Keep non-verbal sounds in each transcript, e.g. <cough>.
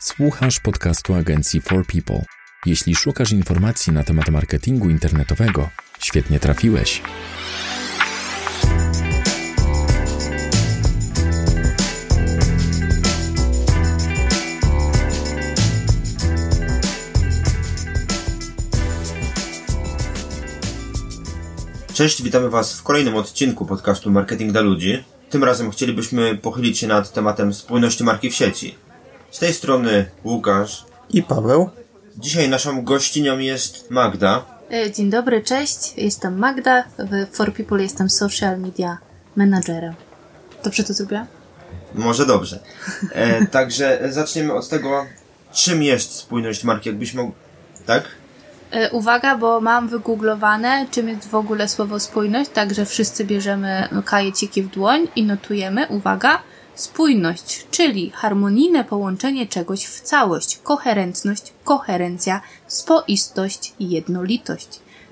Słuchasz podcastu agencji For People. Jeśli szukasz informacji na temat marketingu internetowego, świetnie trafiłeś. Cześć, witamy Was w kolejnym odcinku podcastu Marketing dla Ludzi. Tym razem chcielibyśmy pochylić się nad tematem spójności marki w sieci. Z tej strony Łukasz i Paweł. Dzisiaj naszą gościnią jest Magda. E, dzień dobry, cześć. Jestem Magda. W For People jestem social media managerem. Dobrze to zrobiłam? Może dobrze. E, <laughs> także zaczniemy od tego, czym jest spójność marki, jakbyś mógł... Tak? E, uwaga, bo mam wygooglowane, czym jest w ogóle słowo spójność, także wszyscy bierzemy kajeciki w dłoń i notujemy, uwaga, spójność, czyli harmonijne połączenie czegoś w całość, koherentność, koherencja, spoistość i jednolitość.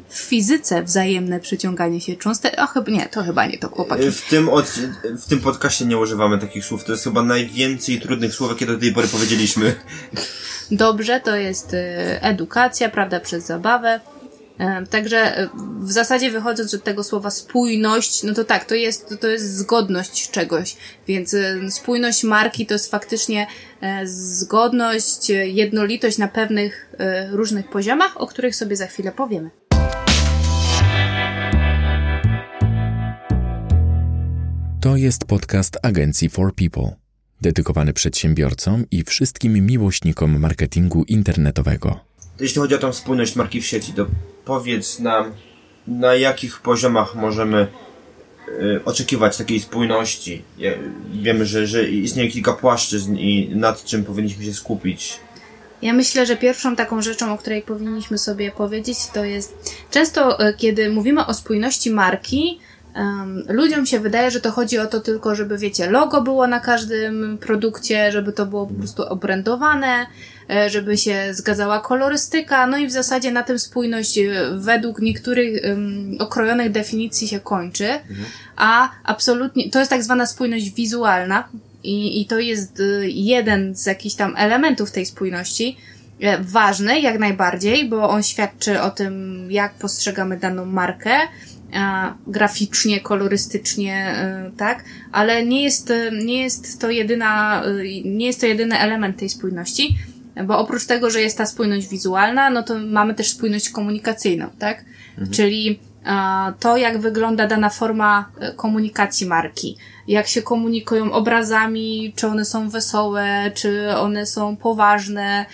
W fizyce wzajemne przyciąganie się cząstek, a chyba nie, to chyba nie to chłopaki. W tym, od, w tym podcaście nie używamy takich słów, to jest chyba najwięcej trudnych słów, jakie do tej pory powiedzieliśmy. Dobrze, to jest y, edukacja, prawda, przez zabawę. E, także e, w zasadzie wychodząc od tego słowa spójność, no to tak, to jest, to jest zgodność czegoś. Więc e, spójność marki to jest faktycznie zgodność, jednolitość na pewnych różnych poziomach, o których sobie za chwilę powiemy. To jest podcast agencji For People, dedykowany przedsiębiorcom i wszystkim miłośnikom marketingu internetowego. Jeśli chodzi o tą spójność marki w sieci, to powiedz nam, na jakich poziomach możemy y, oczekiwać takiej spójności. Wiemy, że, że istnieje kilka płaszczyzn i nad czym powinniśmy się skupić. Ja myślę, że pierwszą taką rzeczą, o której powinniśmy sobie powiedzieć, to jest często, y, kiedy mówimy o spójności marki, Um, ludziom się wydaje, że to chodzi o to tylko, żeby, wiecie, logo było na każdym produkcie, żeby to było po prostu obrędowane, e, żeby się zgadzała kolorystyka, no i w zasadzie na tym spójność e, według niektórych um, okrojonych definicji się kończy, mhm. a absolutnie, to jest tak zwana spójność wizualna i, i to jest e, jeden z jakichś tam elementów tej spójności, ważny jak najbardziej, bo on świadczy o tym, jak postrzegamy daną markę, graficznie, kolorystycznie, e, tak, ale nie jest, nie jest to jedyna, e, nie jest to jedyny element tej spójności, bo oprócz tego, że jest ta spójność wizualna, no to mamy też spójność komunikacyjną, tak, mhm. czyli to, jak wygląda dana forma komunikacji marki, jak się komunikują obrazami, czy one są wesołe, czy one są poważne,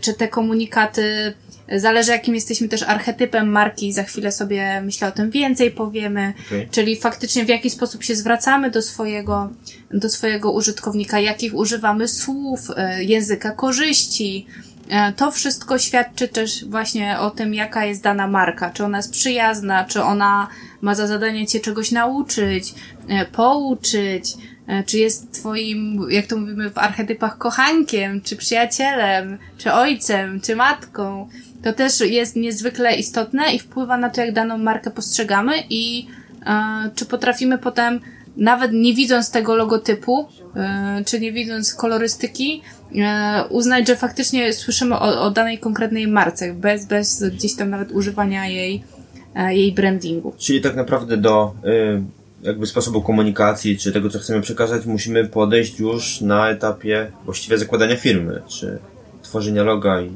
czy te komunikaty Zależy, jakim jesteśmy też archetypem marki, za chwilę sobie myślę o tym więcej powiemy, okay. czyli faktycznie w jaki sposób się zwracamy do swojego, do swojego użytkownika, jakich używamy słów, e, języka korzyści. E, to wszystko świadczy też właśnie o tym, jaka jest dana marka, czy ona jest przyjazna, czy ona ma za zadanie cię czegoś nauczyć, e, pouczyć, czy jest twoim, jak to mówimy w archetypach, kochankiem, czy przyjacielem, czy ojcem, czy matką. To też jest niezwykle istotne i wpływa na to, jak daną markę postrzegamy i e, czy potrafimy potem, nawet nie widząc tego logotypu, e, czy nie widząc kolorystyki, e, uznać, że faktycznie słyszymy o, o danej konkretnej marce, bez, bez gdzieś tam nawet używania jej, e, jej brandingu. Czyli tak naprawdę do jakby sposobu komunikacji, czy tego, co chcemy przekazać, musimy podejść już na etapie właściwie zakładania firmy, czy tworzenia loga i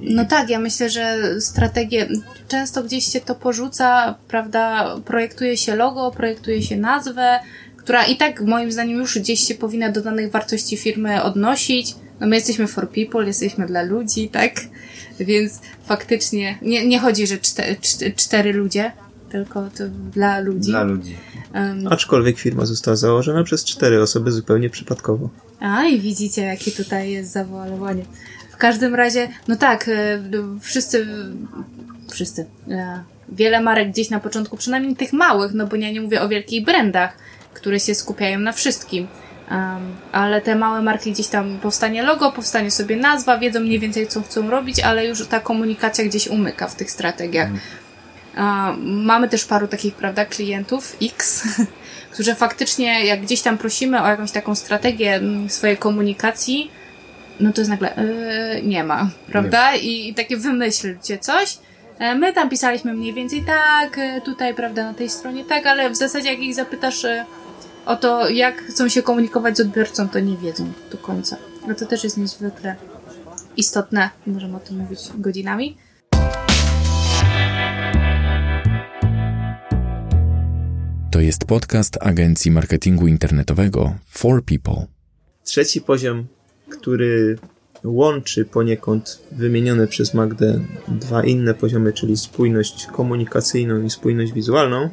no tak, ja myślę, że strategie, często gdzieś się to porzuca, prawda, projektuje się logo, projektuje się nazwę, która i tak moim zdaniem już gdzieś się powinna do danych wartości firmy odnosić. No my jesteśmy for people, jesteśmy dla ludzi, tak? Więc faktycznie nie, nie chodzi, że cztery, cztery ludzie, tylko to dla ludzi. Dla ludzi. Um, Aczkolwiek firma została założona przez cztery osoby zupełnie przypadkowo. A i widzicie, jakie tutaj jest zawoalowanie. W każdym razie, no tak, e, wszyscy, wszyscy, e, wiele marek gdzieś na początku, przynajmniej tych małych, no bo ja nie mówię o wielkich brandach, które się skupiają na wszystkim. Um, ale te małe marki gdzieś tam powstanie logo, powstanie sobie nazwa, wiedzą mniej więcej co chcą robić, ale już ta komunikacja gdzieś umyka w tych strategiach. Um, mamy też paru takich, prawda, klientów X, <laughs> którzy faktycznie, jak gdzieś tam prosimy o jakąś taką strategię swojej komunikacji, no to jest nagle, yy, nie ma, prawda? I, I takie wymyślcie coś. E, My tam pisaliśmy mniej więcej tak, e, tutaj, prawda, na tej stronie tak, ale w zasadzie jak ich zapytasz o to, jak chcą się komunikować z odbiorcą, to nie wiedzą do końca. A to też jest niezwykle istotne. Możemy o tym mówić godzinami. To jest podcast agencji marketingu internetowego For People. Trzeci poziom, który łączy poniekąd wymienione przez Magdę dwa inne poziomy, czyli spójność komunikacyjną i spójność wizualną,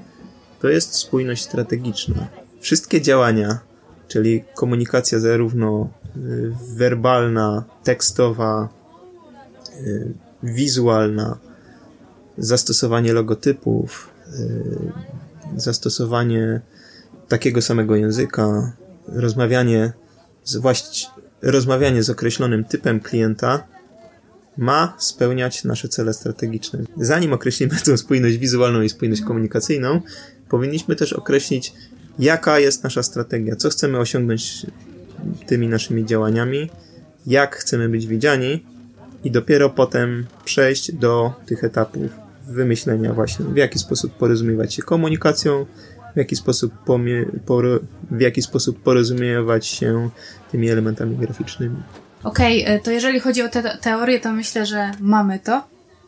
to jest spójność strategiczna. Wszystkie działania, czyli komunikacja zarówno y, werbalna, tekstowa, y, wizualna, zastosowanie logotypów, y, zastosowanie takiego samego języka, rozmawianie z właści- rozmawianie z określonym typem klienta ma spełniać nasze cele strategiczne. Zanim określimy tę spójność wizualną i spójność komunikacyjną, powinniśmy też określić, jaka jest nasza strategia, co chcemy osiągnąć tymi naszymi działaniami, jak chcemy być widziani i dopiero potem przejść do tych etapów wymyślenia właśnie, w jaki sposób porozumiewać się komunikacją, w jaki sposób, poro- w jaki sposób porozumiewać się tymi elementami graficznymi. Okej, e, to jeżeli chodzi o te teorię, to myślę, że mamy to.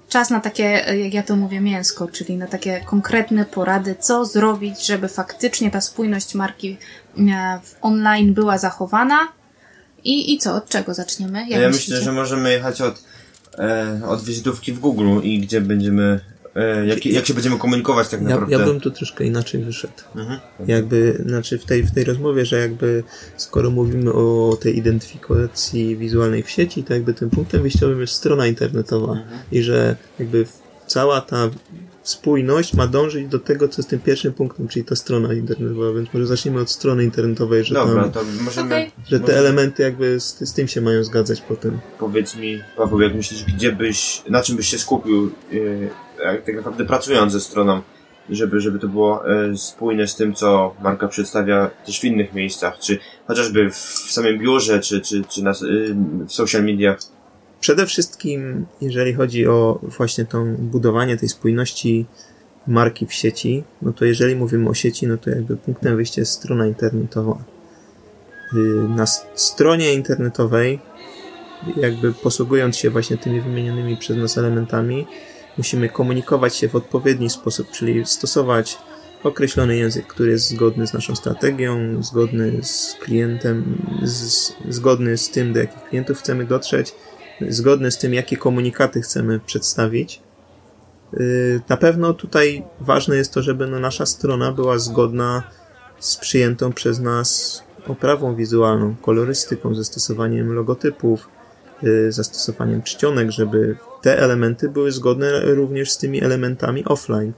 Czas na takie, e, jak ja to mówię, mięsko, czyli na takie konkretne porady, co zrobić, żeby faktycznie ta spójność marki e, w online była zachowana. I, i co, od czego zaczniemy? Jak ja myślicie? myślę, że możemy jechać od, e, od wizytówki w Google i gdzie będziemy, jak, jak się będziemy komunikować tak Ja, naprawdę. ja bym tu troszkę inaczej wyszedł. Mhm. Jakby, znaczy w tej, w tej rozmowie, że jakby skoro mówimy o tej identyfikacji wizualnej w sieci, to jakby tym punktem wyjściowym jest strona internetowa i że jakby cała ta spójność ma dążyć do tego, co jest tym pierwszym punktem, czyli ta strona internetowa, więc może zacznijmy od strony internetowej, że Dobra, tam, to możemy, Okej. że te elementy jakby z, z tym się mają zgadzać potem. powiedz mi, Paweł, jak myślisz, gdzie byś, na czym byś się skupił, yy, tak naprawdę pracując ze stroną, żeby, żeby to było e, spójne z tym, co marka przedstawia też w innych miejscach, czy chociażby w samym biurze, czy, czy, czy na, yy, w social mediach. Przede wszystkim, jeżeli chodzi o właśnie to budowanie tej spójności marki w sieci, no to jeżeli mówimy o sieci, no to jakby punktem wyjścia jest strona internetowa. Y, Na stronie internetowej, jakby posługując się właśnie tymi wymienionymi przez nas elementami, musimy komunikować się w odpowiedni sposób, czyli stosować określony język, który jest zgodny z naszą strategią, zgodny z klientem, z, zgodny z tym, do jakich klientów chcemy dotrzeć, zgodny z tym, jakie komunikaty chcemy przedstawić. Yy, Na pewno tutaj ważne jest to, żeby no nasza strona była zgodna z przyjętą przez nas oprawą wizualną, kolorystyką, zastosowaniem logotypów, zastosowaniem czcionek, żeby te elementy były zgodne również z tymi elementami offline.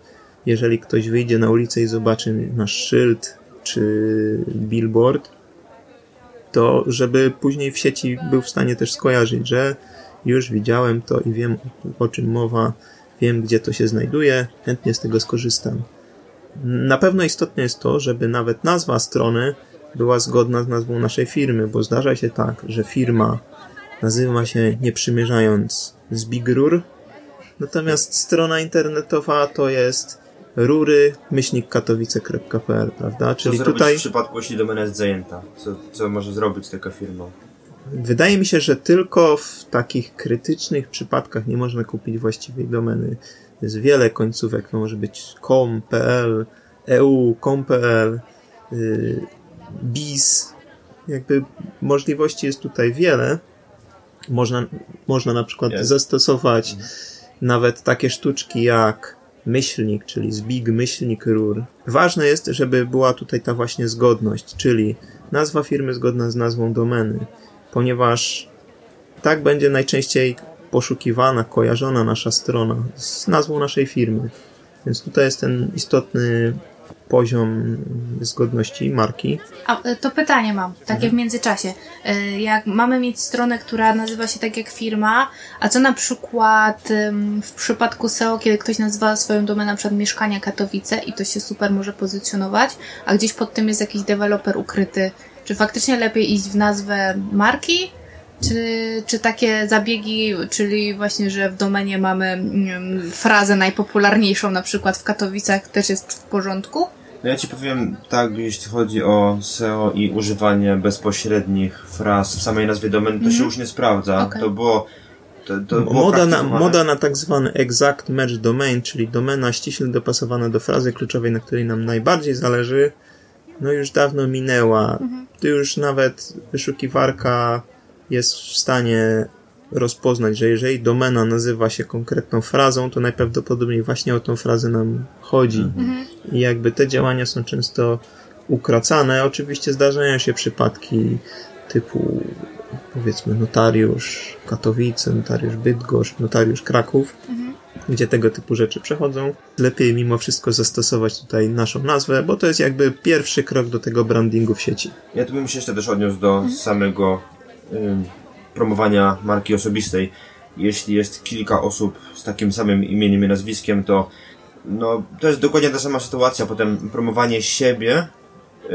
Jeżeli ktoś wyjdzie na ulicę i zobaczy nasz szyld czy billboard, to żeby później w sieci był w stanie też skojarzyć, że już widziałem to i wiem o czym mowa, wiem gdzie to się znajduje, chętnie z tego skorzystam. Na pewno istotne jest to, żeby nawet nazwa strony była zgodna z nazwą naszej firmy, bo zdarza się tak, że firma nazywa się nie przymierzając z Big Rur, natomiast strona internetowa to jest rury myślnikkatowice.pl, prawda? Co Czyli zrobić tutaj w przypadku, jeśli domena jest zajęta? Co, co może zrobić taka firma? Wydaje mi się, że tylko w takich krytycznych przypadkach nie można kupić właściwej domeny. Jest wiele końcówek, to może być com, pl, eu, com.pl, yy, bis. Jakby możliwości jest tutaj wiele. Można, można na przykład zastosować nawet takie sztuczki jak myślnik, czyli zbig myślnik rur. Ważne jest, żeby była tutaj ta właśnie zgodność, czyli nazwa firmy zgodna z nazwą domeny ponieważ tak będzie najczęściej poszukiwana, kojarzona nasza strona z nazwą naszej firmy. Więc tutaj jest ten istotny poziom zgodności marki. A e, to pytanie mam, takie w międzyczasie. E, Jak mamy mieć stronę, która nazywa się tak jak firma, a co na przykład w przypadku SEO, kiedy ktoś nazywa swoją domenę na przykład mieszkania Katowice i to się super może pozycjonować, a gdzieś pod tym jest jakiś deweloper ukryty. Czy faktycznie lepiej iść w nazwę marki, Czy, czy takie zabiegi, czyli właśnie, że w domenie mamy mm, frazę najpopularniejszą na przykład w Katowicach też jest w porządku? No ja ci powiem tak, jeśli chodzi o SEO i używanie bezpośrednich fraz w samej nazwie domeny, to się już nie sprawdza. Okej. To było. To, to było Moda na, moda na tak zwany exact match domain, czyli domena ściśle dopasowana do frazy kluczowej, na której nam najbardziej zależy, no już dawno minęła. Tu już nawet wyszukiwarka jest w stanie rozpoznać, że jeżeli domena nazywa się konkretną frazą, to najprawdopodobniej właśnie o tą frazę nam chodzi. I jakby te działania są często ukracane. Oczywiście zdarzają się przypadki typu powiedzmy notariusz Katowice, notariusz Bydgoszcz, notariusz Kraków, gdzie tego typu rzeczy przechodzą. Lepiej mimo wszystko zastosować tutaj naszą nazwę, bo to jest jakby pierwszy krok do tego brandingu w sieci. Ja tu bym się jeszcze też odniósł do samego ym, promowania marki osobistej. Jeśli jest kilka osób z takim samym imieniem i nazwiskiem, to no, to jest dokładnie ta sama sytuacja. Potem promowanie siebie y,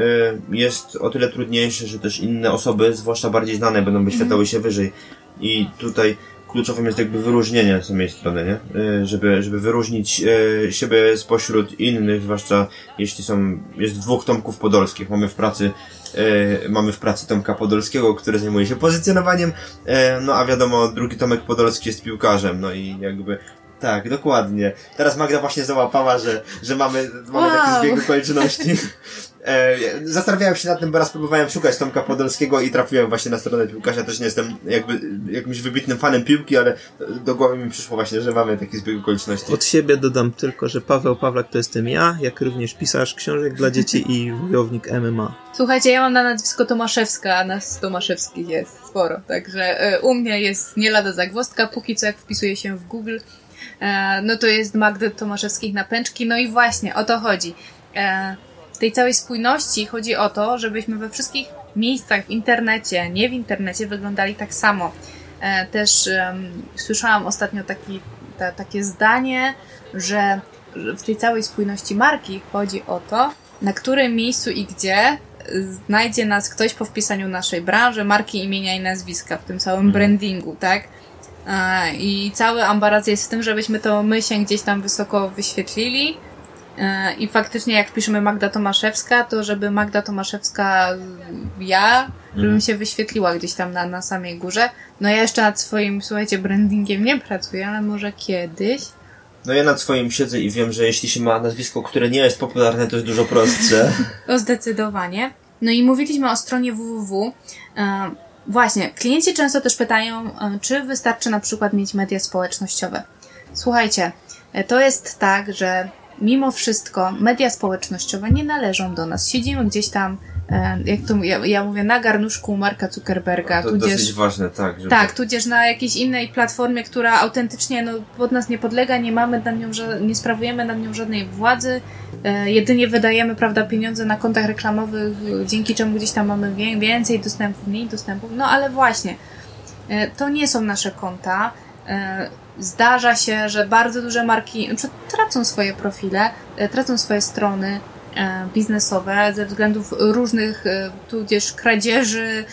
jest o tyle trudniejsze, że też inne osoby, zwłaszcza bardziej znane, będą wyświetlały się wyżej. I tutaj kluczowym jest jakby wyróżnienie z samej strony, nie? Y, Żeby, żeby wyróżnić y, siebie spośród innych, zwłaszcza jeśli są, jest dwóch Tomków Podolskich. Mamy w pracy, y, mamy w pracy Tomka Podolskiego, który zajmuje się pozycjonowaniem, y, no a wiadomo, drugi Tomek Podolski jest piłkarzem, no i jakby tak, dokładnie. Teraz Magda właśnie załapała, że, że mamy, mamy taki Wow. zbieg okoliczności. <laughs> E, zastanawiałem się nad tym, bo raz próbowałem szukać Tomka Podolskiego i trafiłem właśnie na stronę piłkarza. Też nie jestem jakby jakimś wybitnym fanem piłki, ale do głowy mi przyszło właśnie, że mamy taki zbieg okoliczności. Od siebie dodam tylko, że Paweł Pawlak to jestem ja, jak również pisarz książek dla dzieci i wojownik MMA. Słuchajcie, ja mam na nazwisko Tomaszewska, a nas Tomaszewskich jest sporo, także e, u mnie jest nie lada zagwozdka, póki co jak wpisuje się w Google, e, no to jest Magdy Tomaszewskich na pęczki, no i właśnie o to chodzi. E, tej całej spójności chodzi o to, żebyśmy we wszystkich miejscach w internecie, nie w internecie, wyglądali tak samo. E, też em, słyszałam ostatnio taki, ta, takie zdanie, że w tej całej spójności marki chodzi o to, na którym miejscu i gdzie znajdzie nas ktoś po wpisaniu naszej branży, marki, imienia i nazwiska w tym całym brandingu, tak? A, I cały ambaraz jest w tym, żebyśmy to my się gdzieś tam wysoko wyświetlili. E, I faktycznie jak piszemy Magda Tomaszewska, to żeby Magda Tomaszewska ja, żebym się wyświetliła gdzieś tam na, na samej górze. No ja jeszcze nad swoim, słuchajcie, brandingiem nie pracuję, ale może kiedyś. No ja nad swoim siedzę i wiem, że jeśli się ma nazwisko, które nie jest popularne, to jest dużo prostsze. <laughs> O, zdecydowanie. No i mówiliśmy o stronie www. E, właśnie, klienci często też pytają, e, czy wystarczy na przykład mieć media społecznościowe. Słuchajcie, to jest tak, że mimo wszystko media społecznościowe nie należą do nas. Siedzimy gdzieś tam, e, jak to ja, ja mówię, na garnuszku Marka Zuckerberga, To tudzież... dosyć ważne, tak. Żeby... Tak, tudzież na jakiejś innej platformie, która autentycznie no, pod nas nie podlega, nie mamy nad nią, nie sprawujemy nad nią żadnej władzy, e, jedynie wydajemy, prawda, pieniądze na kontach reklamowych, dzięki czemu gdzieś tam mamy więcej dostępów, mniej dostępów, no ale właśnie, e, to nie są nasze konta. Zdarza się, że bardzo duże marki tracą swoje profile, e, tracą swoje strony e, biznesowe ze względów różnych, e, tudzież kradzieży,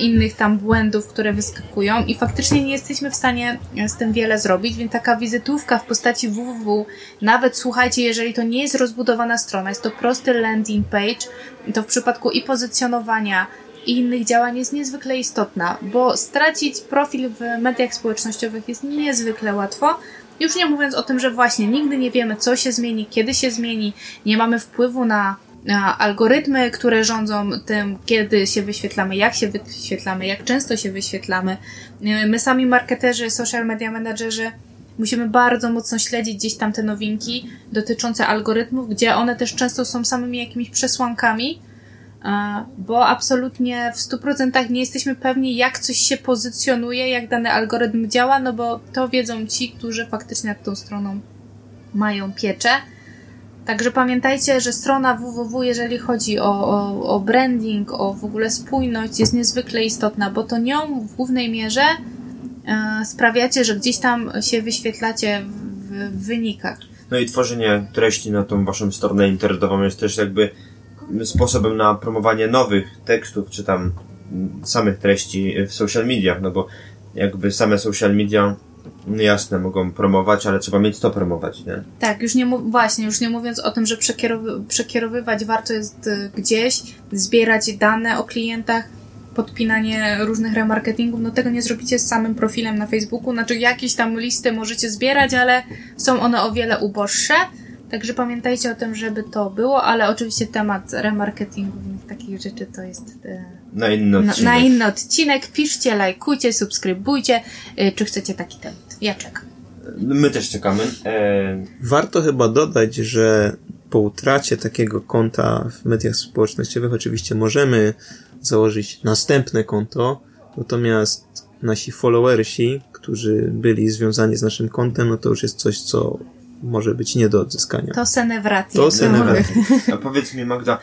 innych tam błędów, które wyskakują i faktycznie nie jesteśmy w stanie z tym wiele zrobić, więc taka wizytówka w postaci www, nawet słuchajcie, jeżeli to nie jest rozbudowana strona, jest to prosty landing page, to w przypadku i pozycjonowania i innych działań jest niezwykle istotna, bo stracić profil w mediach społecznościowych jest niezwykle łatwo, już nie mówiąc o tym, że właśnie nigdy nie wiemy, co się zmieni, kiedy się zmieni, nie mamy wpływu na, na algorytmy, które rządzą tym, kiedy się wyświetlamy, jak się wyświetlamy, jak często się wyświetlamy. My sami marketerzy, social media menadżerzy musimy bardzo mocno śledzić gdzieś tam te nowinki dotyczące algorytmów, gdzie one też często są samymi jakimiś przesłankami, bo absolutnie w 100% nie jesteśmy pewni, jak coś się pozycjonuje, jak dany algorytm działa, no bo to wiedzą ci, którzy faktycznie nad tą stroną mają pieczę. Także pamiętajcie, że strona www, jeżeli chodzi o, o, o branding, o w ogóle spójność, jest niezwykle istotna, bo to nią w głównej mierze e, sprawiacie, że gdzieś tam się wyświetlacie w, w wynikach. No i tworzenie treści na tą waszą stronę internetową jest też jakby sposobem na promowanie nowych tekstów, czy tam samych treści w social mediach, no bo jakby same social media no jasne, mogą promować, ale trzeba mieć to promować, nie? Tak, już nie właśnie, już nie mówiąc o tym, że przekierowy, przekierowywać warto jest y, gdzieś, zbierać dane o klientach, podpinanie różnych remarketingów, no tego nie zrobicie z samym profilem na Facebooku, znaczy jakieś tam listy możecie zbierać, ale są one o wiele uboższe, Także pamiętajcie o tym, żeby to było, ale oczywiście temat remarketingu i takich rzeczy to jest e, na inny odcinek. Na, na inny odcinek. Piszcie, lajkujcie, subskrybujcie, e, czy chcecie taki temat. Ja czekam. My też czekamy. E... Warto chyba dodać, że po utracie takiego konta w mediach społecznościowych oczywiście możemy założyć następne konto, natomiast nasi followersi, którzy byli związani z naszym kontem, no to już jest coś, co może być nie do odzyskania. To senewratie. To senewratie. A powiedz mi Magda,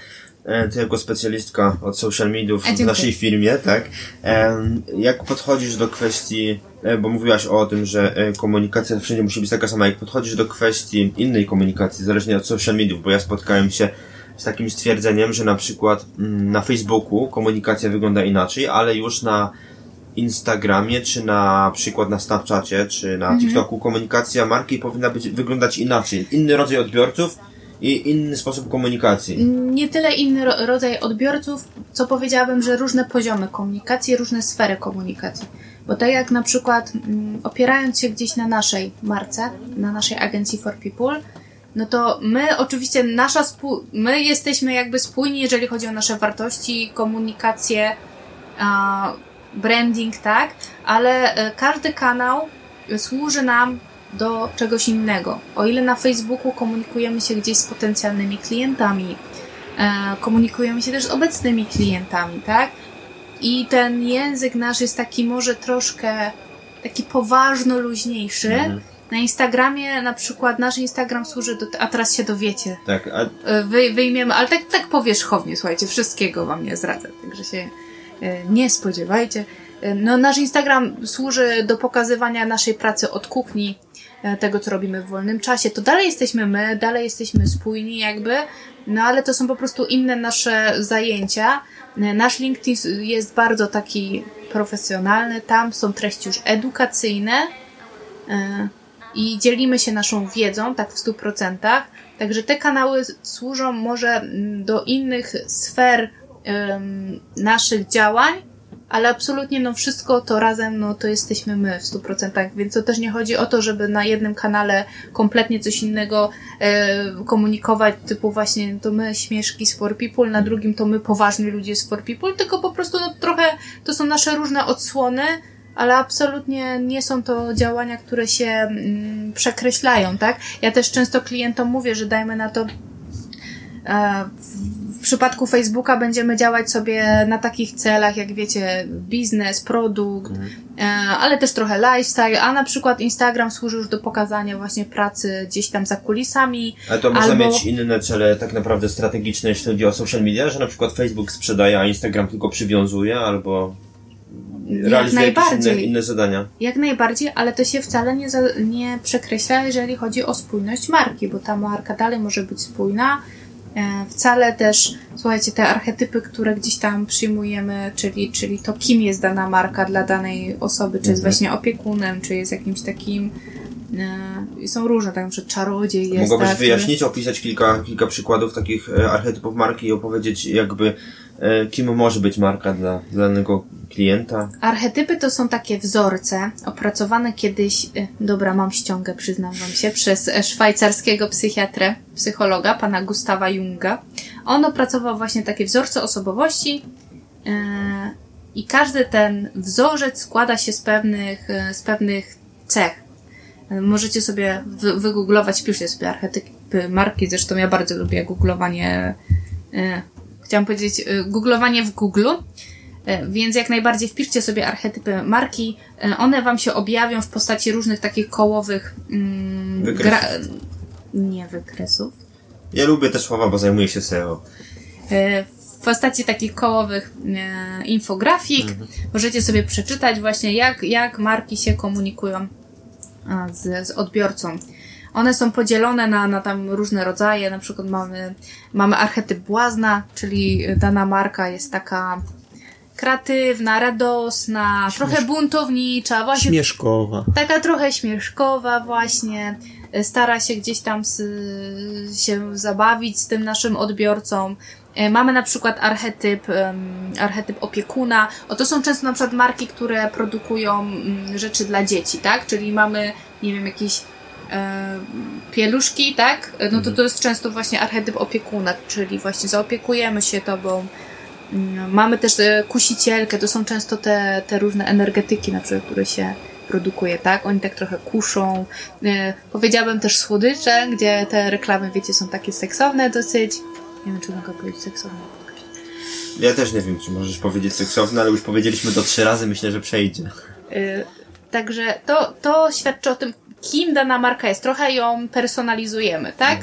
e, ty jako specjalistka od social mediów w naszej firmie, tak? E, jak podchodzisz do kwestii, e, bo mówiłaś o tym, że komunikacja wszędzie musi być taka sama, jak podchodzisz do kwestii innej komunikacji, zależnie od social mediów, bo ja spotkałem się z takim stwierdzeniem, że na przykład mm, na Facebooku komunikacja wygląda inaczej, ale już na Instagramie, czy na przykład na Snapchacie, czy na mhm. TikToku komunikacja marki powinna być, wyglądać inaczej. Inny rodzaj odbiorców i inny sposób komunikacji. Nie tyle inny ro rodzaj odbiorców, co powiedziałabym, że różne poziomy komunikacji, różne sfery komunikacji. Bo tak jak na przykład mm, opierając się gdzieś na naszej marce, na naszej agencji For People, no to my oczywiście nasza spół- my jesteśmy jakby spójni, jeżeli chodzi o nasze wartości, komunikację, a, branding, tak, ale e, każdy kanał służy nam do czegoś innego. O ile na Facebooku komunikujemy się gdzieś z potencjalnymi klientami, e, komunikujemy się też z obecnymi klientami, tak? I ten język nasz jest taki może troszkę taki poważno luźniejszy. Mhm. Na Instagramie na przykład nasz Instagram służy do, a teraz się dowiecie. Tak, a... E, wy, wyjmiemy, ale tak, tak powierzchownie, słuchajcie, wszystkiego wam nie zdradzę, także się E, nie spodziewajcie. E, no, nasz Instagram służy do pokazywania naszej pracy od kuchni, e, tego, co robimy w wolnym czasie. To dalej jesteśmy my, dalej jesteśmy spójni, jakby, no ale to są po prostu inne nasze zajęcia. Nasz LinkedIn jest bardzo taki profesjonalny, tam są treści już edukacyjne i dzielimy się naszą wiedzą, tak w stu procentach. Także te kanały służą może mm, do innych sfer naszych działań, ale absolutnie no wszystko to razem, no to jesteśmy my w 100%, więc to też nie chodzi o to, żeby na jednym kanale kompletnie coś innego e, komunikować, typu właśnie to my śmieszki z For People, na drugim to my poważni ludzie z For People, tylko po prostu no trochę to są nasze różne odsłony, ale absolutnie nie są to działania, które się mm, przekreślają, tak? Ja też często klientom mówię, że dajmy na to e, przypadku Facebooka będziemy działać sobie na takich celach, jak wiecie, biznes, produkt, mhm. E, ale też trochę lifestyle, a na przykład Instagram służy już do pokazania właśnie pracy gdzieś tam za kulisami. Ale to może albo... mieć inne cele tak naprawdę strategiczne, jeśli chodzi o social media, że na przykład Facebook sprzedaje, a Instagram tylko przywiązuje, albo realizuje jakieś inne, inne zadania. Jak najbardziej, ale to się wcale nie, nie przekreśla, jeżeli chodzi o spójność marki, bo ta marka dalej może być spójna, wcale też, słuchajcie, te archetypy, które gdzieś tam przyjmujemy, czyli, czyli to, kim jest dana marka dla danej osoby, czy jest mhm. właśnie opiekunem, czy jest jakimś takim e, są różne, tak że czarodziej jest. Mogłabyś tak, wyjaśnić, opisać kilka, kilka przykładów takich e, archetypów marki i opowiedzieć jakby E, kim może być marka dla danego klienta? Archetypy to są takie wzorce opracowane kiedyś, e, dobra, mam ściągę, przyznam wam się, przez szwajcarskiego psychiatrę, psychologa, pana Gustawa Junga. On opracował właśnie takie wzorce osobowości e, i każdy ten wzorzec składa się z pewnych, z pewnych cech. Możecie sobie wygooglować, wpiszcie sobie archetypy marki, zresztą ja bardzo lubię googlowanie chciałam powiedzieć, y, googlowanie w Google. Y, więc jak najbardziej wpiszcie sobie archetypy marki. Y, one wam się objawią w postaci różnych takich kołowych. Mm, wykresów. Nie wykresów. Ja lubię te słowa, bo zajmuję się SEO. W postaci takich kołowych infografik. Mhm. Możecie sobie przeczytać właśnie, jak, jak marki się komunikują z, z odbiorcą. One są podzielone na, na tam różne rodzaje, na przykład mamy, mamy archetyp błazna, czyli dana marka jest taka kreatywna, radosna, trochę buntownicza, właśnie Śmieszkowa. taka trochę śmieszkowa właśnie, stara się gdzieś tam z, się zabawić z tym naszym odbiorcą. E, Mamy na przykład archetyp, em, archetyp opiekuna. O, to są często na przykład marki, które produkują mm, rzeczy dla dzieci, tak? Czyli mamy, nie wiem, jakieś pieluszki, tak? E, No to to jest często właśnie archetyp opiekuna, czyli właśnie zaopiekujemy się tobą. Mm, Mamy też e, kusicielkę, to są często te, te różne energetyki, na przykład, które się produkuje, tak? Oni tak trochę kuszą. E, powiedziałabym też słodycze, gdzie te reklamy, wiecie, są takie seksowne dosyć. Nie wiem, czy mogę powiedzieć seksowne. Ja też nie wiem, czy możesz powiedzieć seksowne, ale już powiedzieliśmy to trzy razy, myślę, że przejdzie. E, Także to, to świadczy o tym, kim dana marka jest. Trochę ją personalizujemy, tak?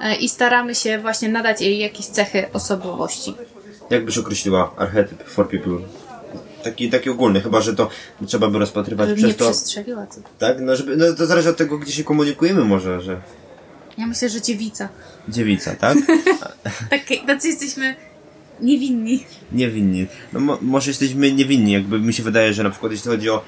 E, I staramy się właśnie nadać jej jakieś cechy osobowości. Jak byś określiła archetyp for people? Taki, taki ogólny, chyba że to trzeba by rozpatrywać Żebym nie przez to. przestrzeliła. Co? Tak? No, żeby, no to zależy od tego, gdzie się komunikujemy może, że Ja myślę, że dziewica. dziewica, tak? <laughs> Tak, tacy jesteśmy niewinni. Niewinni. No mo, może jesteśmy niewinni, jakby mi się wydaje, że na przykład jeśli chodzi o,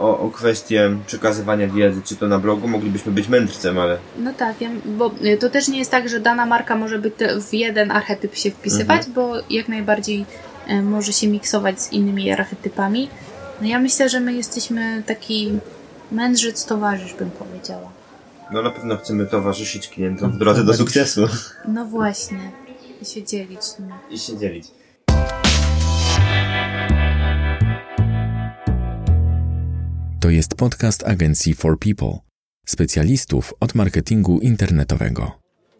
o, o kwestię przekazywania wiedzy, czy to na blogu, moglibyśmy być mędrcem, ale No tak, bo y, to też nie jest tak, że dana marka może być w jeden archetyp się wpisywać, bo jak najbardziej y, może się miksować z innymi archetypami. No ja myślę, że my jesteśmy taki mędrzec towarzysz, bym powiedziała. no na pewno chcemy towarzyszyć klientom w drodze do sukcesu No właśnie, i się dzielić. No. i się dzielić. To jest podcast agencji For People, specjalistów od marketingu internetowego.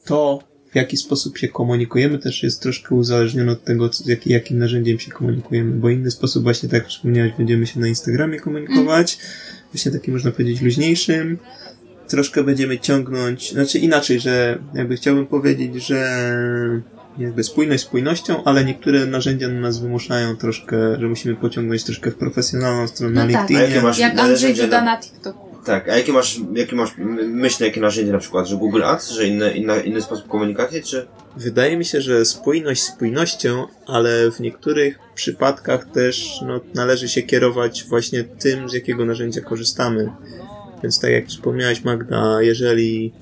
To, w jaki sposób się komunikujemy, też jest troszkę uzależnione od tego, co, jak, jakim narzędziem się komunikujemy, bo inny sposób, właśnie tak jak wspomniałeś, będziemy się na Instagramie komunikować, właśnie takim można powiedzieć luźniejszym. Troszkę będziemy ciągnąć, znaczy inaczej, że jakby chciałbym powiedzieć, że jakby spójność spójnością, ale niektóre narzędzia na nas wymuszają troszkę, że musimy pociągnąć troszkę w profesjonalną stronę No na tak. LinkedInie. Jak Andrzej Duda na- TikToku. Tak, a jakie masz, jakie masz m- myśl, jakie narzędzie na przykład, że Google Ads, że inny, inna, inny sposób komunikacji, czy? Wydaje mi się, że spójność spójnością, ale w niektórych przypadkach też no, należy się kierować właśnie tym, z jakiego narzędzia korzystamy. Więc tak jak wspomniałaś Magda, jeżeli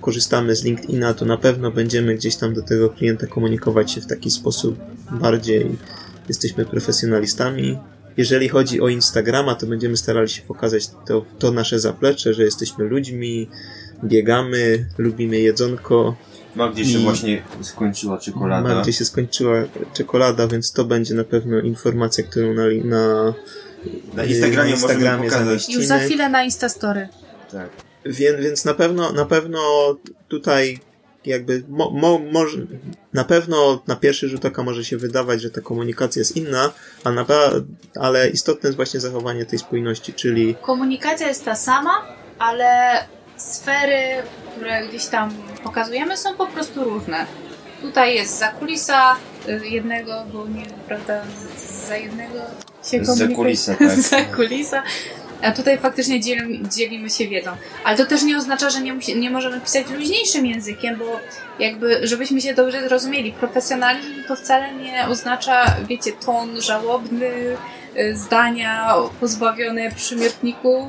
korzystamy z LinkedIna, to na pewno będziemy gdzieś tam do tego klienta komunikować się w taki sposób bardziej jesteśmy profesjonalistami. Jeżeli chodzi o Instagrama, to będziemy starali się pokazać to, to nasze zaplecze, że jesteśmy ludźmi, biegamy, lubimy jedzonko, Ma gdzie się właśnie skończyła czekolada. ma, gdzie się skończyła czekolada, więc to będzie na pewno informacja, którą na, na, Na Instagramie, na Instagramie. Już za chwilę na Instastory. Tak. Więc, więc na pewno, na pewno tutaj jakby mo, mo, może, na pewno na pierwszy rzut oka może się wydawać, że ta komunikacja jest inna, a na, ale istotne jest właśnie zachowanie tej spójności, czyli Komunikacja jest ta sama, ale sfery, które gdzieś tam pokazujemy, są po prostu różne. Tutaj jest za kulisa y, jednego, bo nie prawda, za jednego się Za komunikuje. kulisa, <laughs> tak. za kulisa. A tutaj faktycznie dzielimy, dzielimy się wiedzą. Ale to też nie oznacza, że nie, musi, nie możemy pisać luźniejszym językiem, bo jakby, żebyśmy się dobrze zrozumieli, profesjonalizm to wcale nie oznacza, wiecie, ton żałobny, y, zdania pozbawione przymiotników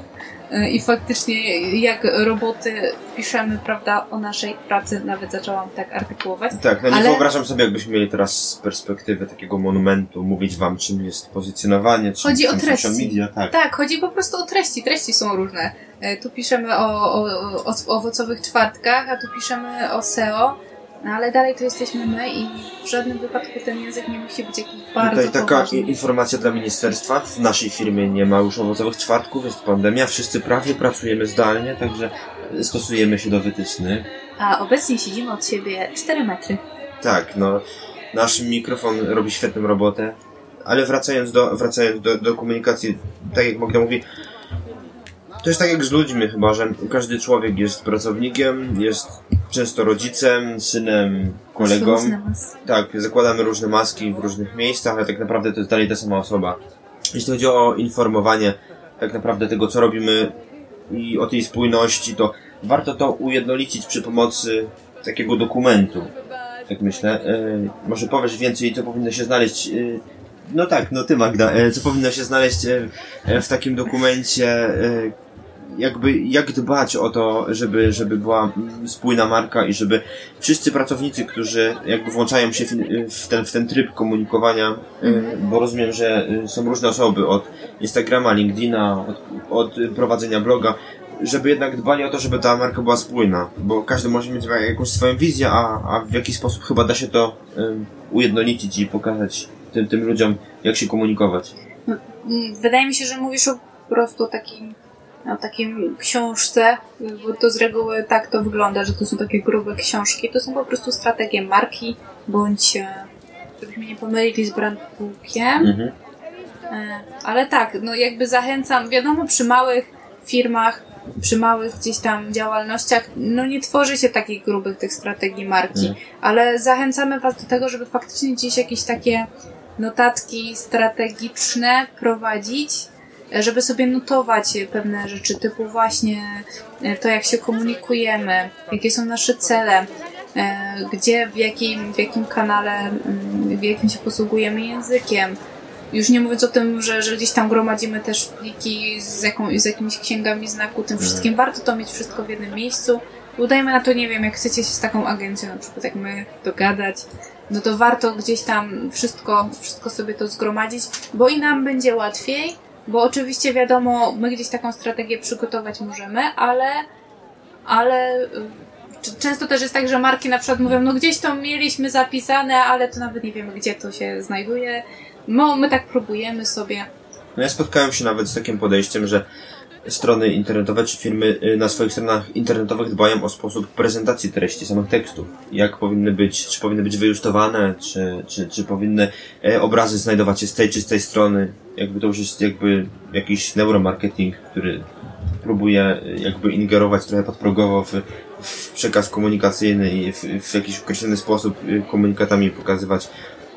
i faktycznie jak roboty piszemy, prawda, o naszej pracy, nawet zaczęłam tak artykułować. Tak, no nie Ale- wyobrażam sobie, jakbyśmy mieli teraz z perspektywy takiego monumentu mówić wam, czym jest pozycjonowanie, czym Chodzi o są treści. social media, tak. Tak, chodzi po prostu o treści. Treści są różne. E, Tu piszemy o, o, o owocowych czwartkach, a tu piszemy o SEO, no ale dalej to jesteśmy my i w żadnym wypadku ten język nie musi być jakiś bardzo Tutaj taka poważny. informacja dla ministerstwa. W naszej firmie nie ma już owocowych czwartków, jest pandemia, wszyscy prawie pracujemy zdalnie, także stosujemy się do wytycznych. A obecnie siedzimy od siebie 4 metry. Tak, no, nasz mikrofon robi świetną robotę, ale wracając do, wracając do, do komunikacji, tak jak Magda mówi, to jest tak jak z ludźmi chyba, że każdy człowiek jest pracownikiem, jest często rodzicem, synem, kolegą. Tak, zakładamy różne maski w różnych miejscach, ale tak naprawdę to jest dalej ta sama osoba. Jeśli chodzi o informowanie tak naprawdę tego, co robimy i o tej spójności, to warto to ujednolicić przy pomocy takiego dokumentu. Tak myślę. E, może powiesz więcej, co powinno się znaleźć e, No tak, no ty Magda, e, co powinno się znaleźć w takim dokumencie, jakby jak dbać o to, żeby, żeby była mm, spójna marka i żeby wszyscy pracownicy, którzy jakby włączają się w, ten, w ten tryb komunikowania, e, bo rozumiem, że e, są różne osoby od Instagrama, LinkedIna, od, od prowadzenia bloga, żeby jednak dbali o to, żeby ta marka była spójna, bo każdy może mieć jakąś swoją wizję, a, a w jakiś sposób chyba da się to um, ujednolicić i pokazać tym, tym ludziom, jak się komunikować. Mm, Wydaje mi się, że mówisz o po prostu takim, o takim książce, bo to z reguły tak to wygląda, że to są takie grube książki. To są po prostu strategie marki, bądź e, żebyśmy nie pomylili z brandbookiem. Mhm. E, Ale tak, no jakby zachęcam, wiadomo, przy małych firmach, przy małych gdzieś tam działalnościach, no nie tworzy się takich grubych tych strategii marki, Nie. ale zachęcamy Was do tego, żeby faktycznie gdzieś jakieś takie notatki strategiczne prowadzić, żeby sobie notować pewne rzeczy, typu właśnie e, to, jak się komunikujemy, jakie są nasze cele, e, gdzie, w jakim, w jakim kanale, mm, w jakim się posługujemy językiem. Już nie mówiąc o tym, że, że gdzieś tam gromadzimy też pliki z, jaką, z jakimiś księgami znaku, tym wszystkim. Warto to mieć wszystko w jednym miejscu. Udajmy na to, nie wiem, jak chcecie się z taką agencją, na przykład jak my, dogadać, no to warto gdzieś tam wszystko, wszystko sobie to zgromadzić, bo i nam będzie łatwiej, bo oczywiście wiadomo, my gdzieś taką strategię przygotować możemy, ale, ale y, często też jest tak, że marki na przykład mówią, no gdzieś to mieliśmy zapisane, ale to nawet nie wiemy, gdzie to się znajduje. No, my tak próbujemy sobie. No ja spotkałem się nawet z takim podejściem, że strony internetowe czy firmy y, na swoich stronach internetowych dbają o sposób prezentacji treści samych tekstów. Jak powinny być, czy powinny być wyjustowane, czy, czy, czy powinny e, obrazy znajdować się z tej czy z tej strony. Jakby to już jest jakby jakiś neuromarketing, który próbuje e, jakby ingerować trochę podprogowo w, w przekaz komunikacyjny i w, w jakiś określony sposób y, komunikatami pokazywać,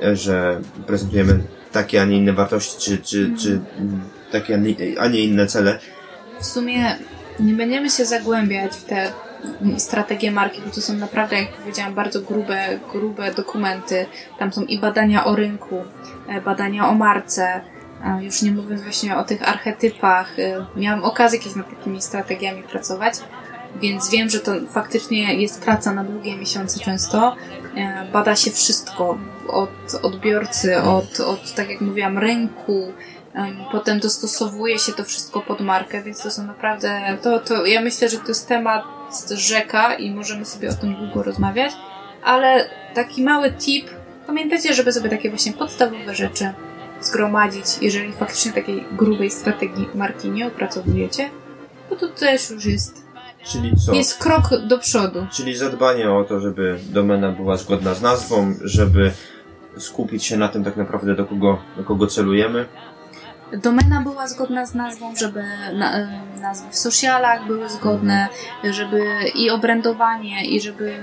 e, że prezentujemy takie, a nie inne wartości, czy, czy, czy takie, a nie inne cele. W sumie nie będziemy się zagłębiać w te strategie marki, bo to są naprawdę, jak powiedziałam, bardzo grube, grube dokumenty. Tam są i badania o rynku, e, badania o marce, już nie mówiąc właśnie o tych archetypach. E, Miałam okazję kiedyś nad takimi strategiami pracować, więc wiem, że to faktycznie jest praca na długie miesiące często. E, Bada się wszystko od odbiorcy, od, od tak jak mówiłam, rynku, Potem dostosowuje się to wszystko pod markę, więc to są naprawdę. To, to ja myślę, że to jest temat rzeka i możemy sobie o tym długo rozmawiać, ale taki mały tip. Pamiętajcie, żeby sobie takie właśnie podstawowe rzeczy zgromadzić, jeżeli faktycznie takiej grubej strategii marki nie opracowujecie, bo to też już jest, Czyli co? jest krok do przodu. Czyli zadbanie o to, żeby domena była zgodna z nazwą, żeby skupić się na tym tak naprawdę do kogo, do kogo celujemy. Domena była zgodna z nazwą, żeby na, e, nazwy w socialach były zgodne, żeby i obrędowanie, i żeby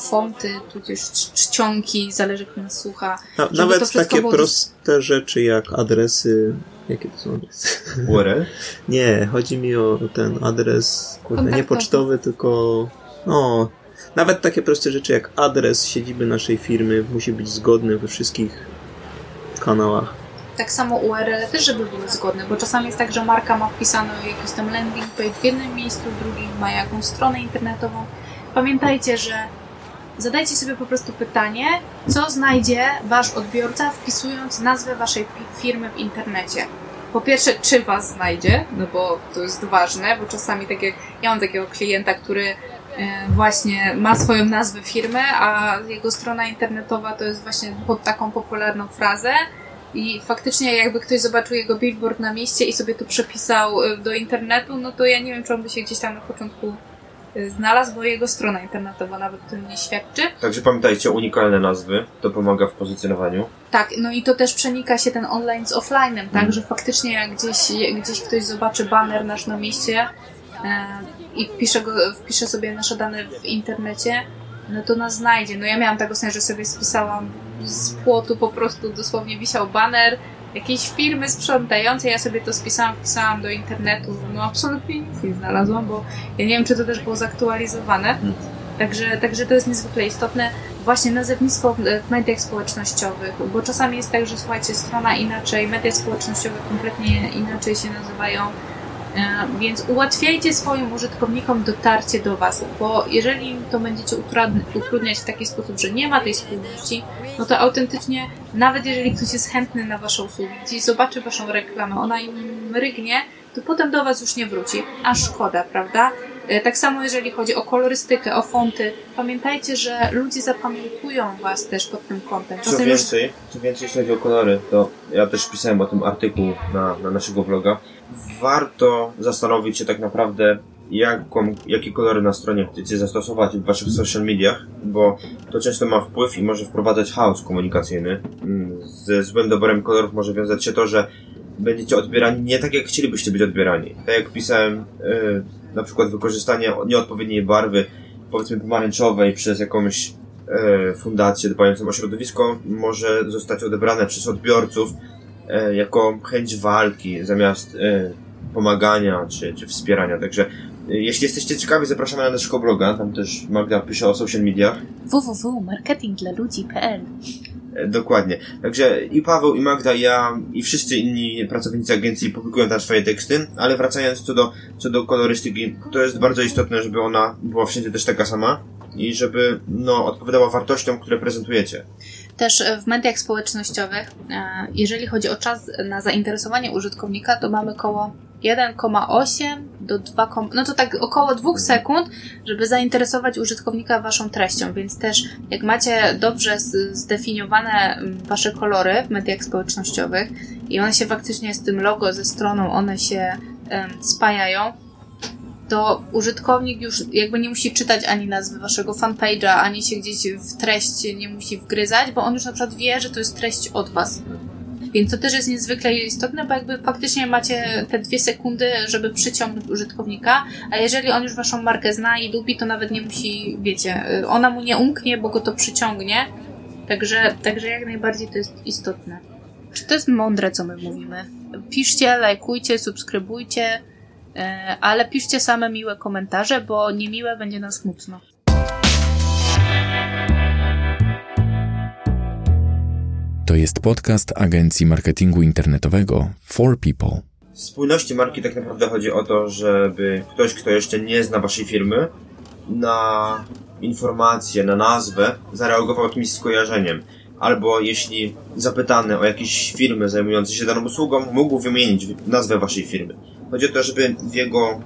fonty, tudzież cz- czcionki, zależy kto nas słucha. To nawet takie było- proste rzeczy jak adresy. Jakie to są adresy? URL. <laughs> Nie, chodzi mi o ten adres, kurde, nie pocztowy, tylko. No. Nawet takie proste rzeczy jak adres siedziby naszej firmy musi być zgodny we wszystkich kanałach. Tak samo URL też, żeby były zgodne, bo czasami jest tak, że marka ma wpisaną jakiś tam landing page w jednym miejscu, w drugim ma jakąś stronę internetową. Pamiętajcie, że zadajcie sobie po prostu pytanie, co znajdzie wasz odbiorca wpisując nazwę waszej firmy w internecie. Po pierwsze, czy was znajdzie, no bo to jest ważne, bo czasami tak jak ja mam takiego klienta, który e, właśnie ma swoją nazwę firmy, a jego strona internetowa to jest właśnie pod taką popularną frazę, i faktycznie jakby ktoś zobaczył jego billboard na mieście i sobie to przepisał y, do internetu, no to ja nie wiem, czy on by się gdzieś tam na początku y, znalazł, bo jego strona internetowa nawet o tym nie świadczy. Także pamiętajcie, unikalne nazwy, to pomaga w pozycjonowaniu. Tak, no i to też przenika się ten online z offline'em, tak, Mm. że faktycznie jak gdzieś, gdzieś ktoś zobaczy banner nasz na mieście e, i wpisze, go, wpisze sobie nasze dane w internecie, no to nas znajdzie. No ja miałam taką scenę, że sobie spisałam z płotu po prostu dosłownie wisiał banner jakiejś firmy sprzątającej, ja sobie to spisałam, wpisałam do internetu, no absolutnie nic nie znalazłam, bo ja nie wiem, czy to też było zaktualizowane. Także, także to jest niezwykle istotne. Właśnie nazewnictwo w mediach społecznościowych, bo czasami jest tak, że słuchajcie, strona inaczej, media społecznościowe kompletnie inaczej się nazywają. E, więc ułatwiajcie swoim użytkownikom dotarcie do Was, bo jeżeli to będziecie utrudniać w taki sposób, że nie ma tej spójności, no to autentycznie, nawet jeżeli ktoś jest chętny na Wasze usługi, gdzieś zobaczy Waszą reklamę, ona im rygnie, to potem do Was już nie wróci. A szkoda, prawda? E, tak samo jeżeli chodzi o kolorystykę, o fonty, pamiętajcie, że ludzie zapamiętują Was też pod tym kątem. Co więcej, co więcej, jeśli chodzi o kolory, to ja też pisałem o tym artykuł na, na naszego vloga. Warto zastanowić się tak naprawdę, jaką, jakie kolory na stronie chcecie zastosować w waszych social mediach, bo to często ma wpływ i może wprowadzać chaos komunikacyjny. Mm, ze złym doborem kolorów może wiązać się to, że będziecie odbierani nie tak, jak chcielibyście być odbierani. Tak jak pisałem, yy, na przykład wykorzystanie nieodpowiedniej barwy, powiedzmy pomarańczowej przez jakąś yy, fundację dbającą o środowisko może zostać odebrane przez odbiorców yy, jako chęć walki zamiast pomagania czy, czy wspierania. Także jeśli jesteście ciekawi, zapraszamy na naszego bloga, tam też Magda pisze o social mediach. www.marketingdlaludzi.pl E, dokładnie. Także i Paweł, i Magda, i ja, i wszyscy inni pracownicy agencji publikują tam swoje teksty, ale wracając co do, co do kolorystyki, to jest bardzo istotne, żeby ona była wszędzie też taka sama i żeby, no, odpowiadała wartościom, które prezentujecie. Też w mediach społecznościowych, e, jeżeli chodzi o czas na zainteresowanie użytkownika, to mamy koło 1,8 do 2, no to tak około 2 sekund, żeby zainteresować użytkownika waszą treścią, więc też jak macie dobrze zdefiniowane mm, wasze kolory w mediach społecznościowych i one się faktycznie z tym logo, ze stroną, one się um, spajają, to użytkownik już jakby nie musi czytać ani nazwy waszego fanpage'a, ani się gdzieś w treść nie musi wgryzać, bo on już na przykład wie, że to jest treść od was. Więc to też jest niezwykle istotne, bo jakby faktycznie macie te dwie sekundy, żeby przyciągnąć użytkownika, a jeżeli on już waszą markę zna i lubi, to nawet nie musi, wiecie, ona mu nie umknie, bo go to przyciągnie. Także, także jak najbardziej to jest istotne. Czy to jest mądre, co my mówimy? Piszcie, lajkujcie, subskrybujcie, e, ale piszcie same miłe komentarze, bo niemiłe będzie nam smutno. To jest podcast agencji marketingu internetowego For People. W spójności marki tak naprawdę chodzi o to, żeby ktoś, kto jeszcze nie zna waszej firmy, na informację, na nazwę zareagował jakimś skojarzeniem. Albo jeśli zapytany o jakieś firmy zajmujące się daną usługą, mógł wymienić nazwę waszej firmy. Chodzi o to, żeby w jego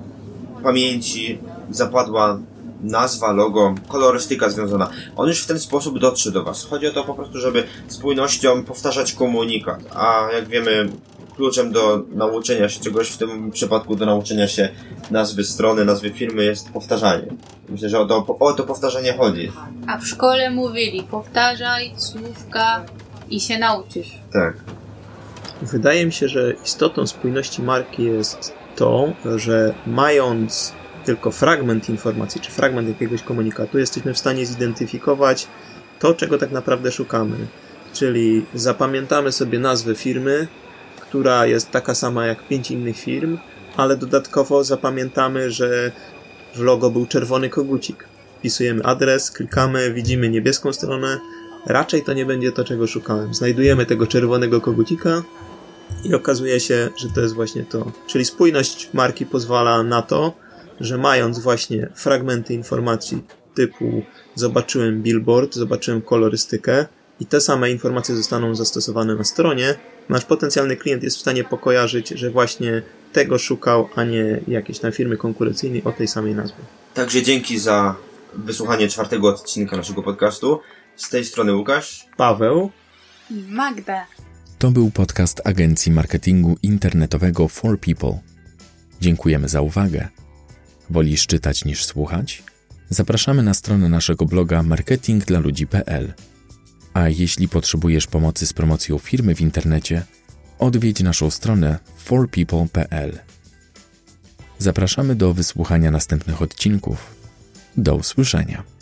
pamięci zapadła nazwa, logo, kolorystyka związana. On już w ten sposób dotrze do Was. Chodzi o to po prostu, żeby spójnością powtarzać komunikat. A jak wiemy, kluczem do nauczenia się czegoś, w tym przypadku do nauczenia się nazwy strony, nazwy firmy jest powtarzanie. Myślę, że o to, o to powtarzanie chodzi. A w szkole mówili, powtarzaj słówka i się nauczysz. Tak. Wydaje mi się, że istotą spójności marki jest to, że mając tylko fragment informacji, czy fragment jakiegoś komunikatu, jesteśmy w stanie zidentyfikować to, czego tak naprawdę szukamy. Czyli zapamiętamy sobie nazwę firmy, która jest taka sama jak pięć innych firm, ale dodatkowo zapamiętamy, że w logo był czerwony kogucik. Wpisujemy adres, klikamy, widzimy niebieską stronę. Raczej to nie będzie to, czego szukałem. Znajdujemy tego czerwonego kogucika i okazuje się, że to jest właśnie to. Czyli spójność marki pozwala na to, że mając właśnie fragmenty informacji typu zobaczyłem billboard, zobaczyłem kolorystykę i te same informacje zostaną zastosowane na stronie, nasz potencjalny klient jest w stanie pokojarzyć, że właśnie tego szukał, a nie jakiejś tam firmy konkurencyjnej o tej samej nazwie. Także dzięki za wysłuchanie czwartego odcinka naszego podcastu. Z tej strony Łukasz, Paweł Magda. To był podcast agencji marketingu internetowego For People. Dziękujemy za uwagę. Wolisz czytać niż słuchać? Zapraszamy na stronę naszego bloga marketingdlaludzi.pl. A jeśli potrzebujesz pomocy z promocją firmy w internecie, odwiedź naszą stronę forpeople.pl. Zapraszamy do wysłuchania następnych odcinków. Do usłyszenia.